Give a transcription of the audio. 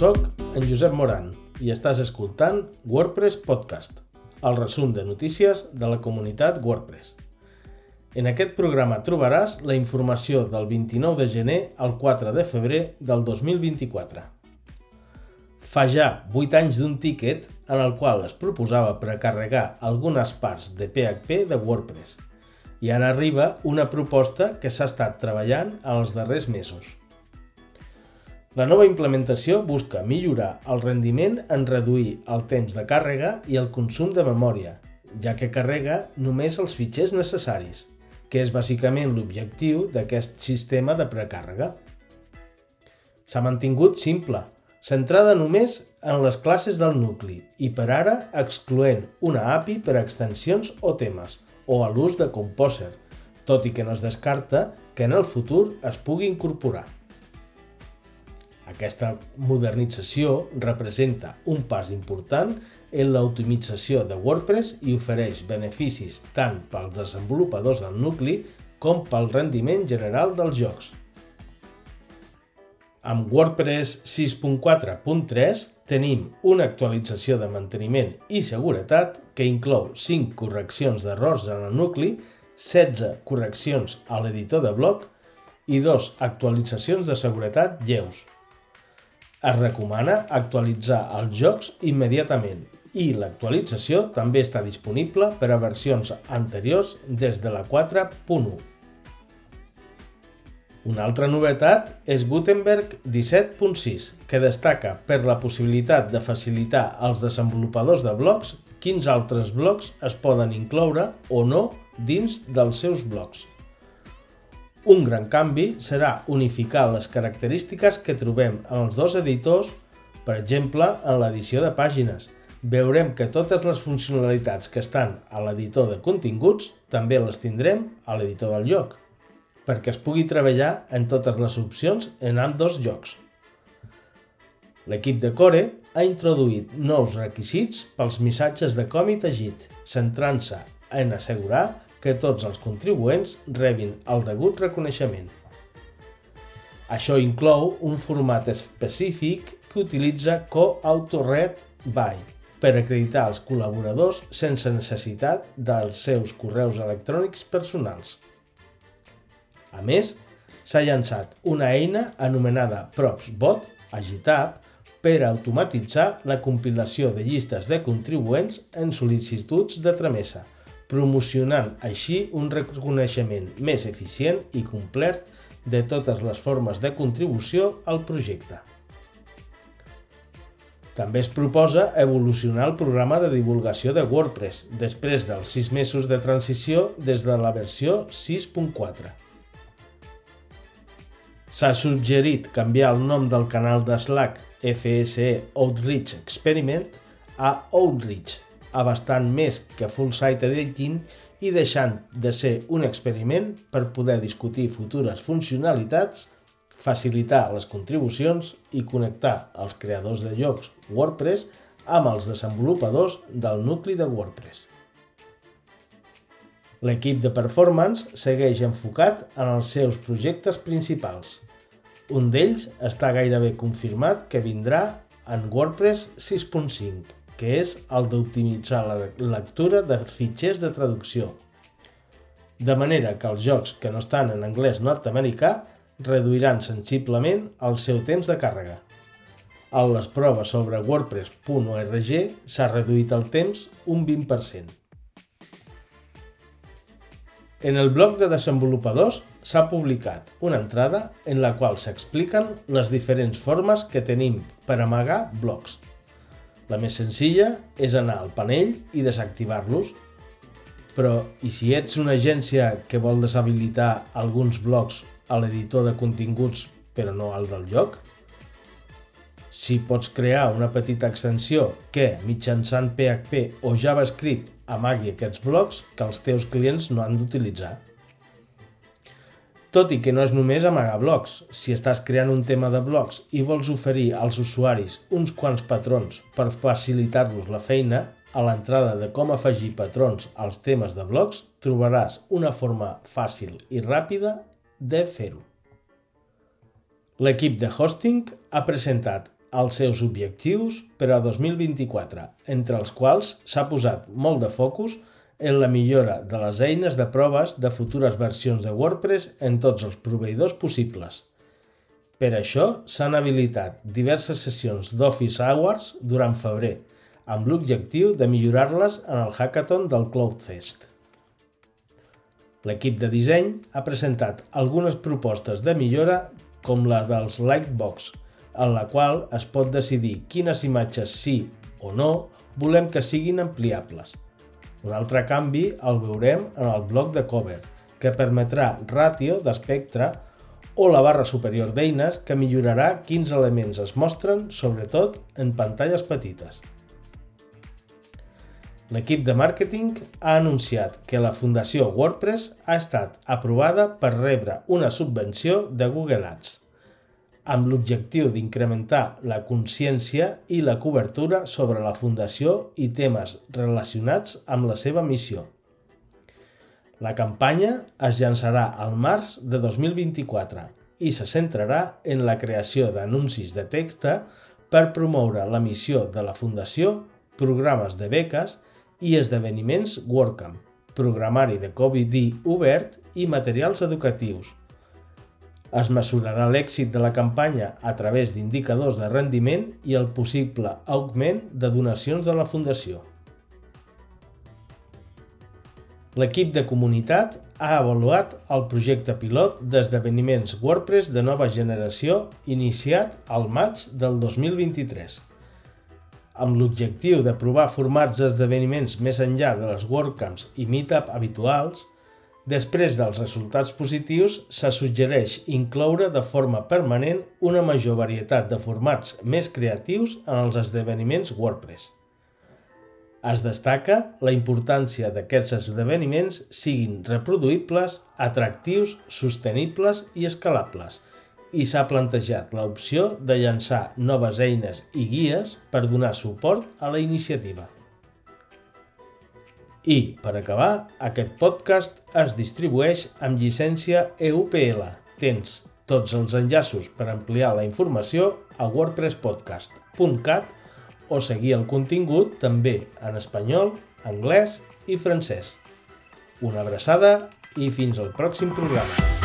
sóc en Josep Moran i estàs escoltant WordPress Podcast, el resum de notícies de la comunitat WordPress. En aquest programa trobaràs la informació del 29 de gener al 4 de febrer del 2024. Fa ja 8 anys d'un tiquet en el qual es proposava precarregar algunes parts de PHP de WordPress i ara arriba una proposta que s'ha estat treballant en els darrers mesos. La nova implementació busca millorar el rendiment en reduir el temps de càrrega i el consum de memòria, ja que carrega només els fitxers necessaris, que és bàsicament l'objectiu d'aquest sistema de precàrrega. S'ha mantingut simple, centrada només en les classes del nucli i per ara excloent una API per a extensions o temes o a l'ús de Composer, tot i que no es descarta que en el futur es pugui incorporar. Aquesta modernització representa un pas important en l'optimització de WordPress i ofereix beneficis tant pels desenvolupadors del nucli com pel rendiment general dels jocs. Amb WordPress 6.4.3 tenim una actualització de manteniment i seguretat que inclou 5 correccions d'errors en el nucli, 16 correccions a l'editor de bloc i dos actualitzacions de seguretat lleus. Es recomana actualitzar els jocs immediatament i l'actualització també està disponible per a versions anteriors des de la 4.1. Una altra novetat és Gutenberg 17.6, que destaca per la possibilitat de facilitar als desenvolupadors de blocs quins altres blocs es poden incloure o no dins dels seus blocs. Un gran canvi serà unificar les característiques que trobem en els dos editors, per exemple, en l'edició de pàgines. Veurem que totes les funcionalitats que estan a l'editor de continguts també les tindrem a l'editor del lloc, perquè es pugui treballar en totes les opcions en dos jocs. L'equip de Core ha introduït nous requisits pels missatges de com i tagit, centrant-se en assegurar que tots els contribuents rebin el degut reconeixement. Això inclou un format específic que utilitza Co-Auto-Read By per acreditar els col·laboradors sense necessitat dels seus correus electrònics personals. A més, s'ha llançat una eina anomenada PropsBot a GitHub per automatitzar la compilació de llistes de contribuents en sol·licituds de tramesa, promocionant així un reconeixement més eficient i complet de totes les formes de contribució al projecte. També es proposa evolucionar el programa de divulgació de WordPress després dels 6 mesos de transició des de la versió 6.4. S'ha suggerit canviar el nom del canal de Slack FSE Outreach Experiment a Outreach abastant més que full site editing i deixant de ser un experiment per poder discutir futures funcionalitats, facilitar les contribucions i connectar els creadors de jocs WordPress amb els desenvolupadors del nucli de WordPress. L'equip de performance segueix enfocat en els seus projectes principals. Un d'ells està gairebé confirmat que vindrà en WordPress 6.5 que és el d'optimitzar la lectura de fitxers de traducció. De manera que els jocs que no estan en anglès nord-americà reduiran sensiblement el seu temps de càrrega. A les proves sobre WordPress.org s'ha reduït el temps un 20%. En el blog de desenvolupadors s'ha publicat una entrada en la qual s'expliquen les diferents formes que tenim per amagar blocs la més senzilla és anar al panell i desactivar-los. Però, i si ets una agència que vol deshabilitar alguns blocs a l'editor de continguts però no al del lloc? Si pots crear una petita extensió que, mitjançant PHP o JavaScript, amagui aquests blocs que els teus clients no han d'utilitzar. Tot i que no és només amagar blocs, si estàs creant un tema de blocs i vols oferir als usuaris uns quants patrons per facilitar-los la feina, a l'entrada de com afegir patrons als temes de blocs trobaràs una forma fàcil i ràpida de fer-ho. L'equip de hosting ha presentat els seus objectius per a 2024, entre els quals s'ha posat molt de focus en la millora de les eines de proves de futures versions de WordPress en tots els proveïdors possibles. Per això s'han habilitat diverses sessions d'Office Hours durant febrer, amb l'objectiu de millorar-les en el hackathon del CloudFest. L'equip de disseny ha presentat algunes propostes de millora com la dels Lightbox, en la qual es pot decidir quines imatges sí o no volem que siguin ampliables. Un altre canvi el veurem en el bloc de cover, que permetrà ràtio d'espectre o la barra superior d'eines que millorarà quins elements es mostren, sobretot en pantalles petites. L'equip de màrqueting ha anunciat que la Fundació WordPress ha estat aprovada per rebre una subvenció de Google Ads, amb l'objectiu d'incrementar la consciència i la cobertura sobre la Fundació i temes relacionats amb la seva missió. La campanya es llançarà al març de 2024 i se centrarà en la creació d'anuncis de text per promoure la missió de la Fundació, programes de beques i esdeveniments WordCamp, programari de Covid obert i materials educatius. Es mesurarà l'èxit de la campanya a través d'indicadors de rendiment i el possible augment de donacions de la Fundació. L'equip de comunitat ha avaluat el projecte pilot d'esdeveniments WordPress de nova generació iniciat al maig del 2023 amb l'objectiu de provar formats d'esdeveniments més enllà de les WordCamps i Meetup habituals, després dels resultats positius se suggereix incloure de forma permanent una major varietat de formats més creatius en els esdeveniments WordPress. Es destaca la importància d'aquests esdeveniments siguin reproduïbles, atractius, sostenibles i escalables – i s'ha plantejat l'opció de llançar noves eines i guies per donar suport a la iniciativa. I, per acabar, aquest podcast es distribueix amb llicència EUPL. Tens tots els enllaços per ampliar la informació a wordpresspodcast.cat o seguir el contingut també en espanyol, anglès i francès. Una abraçada i fins al pròxim programa.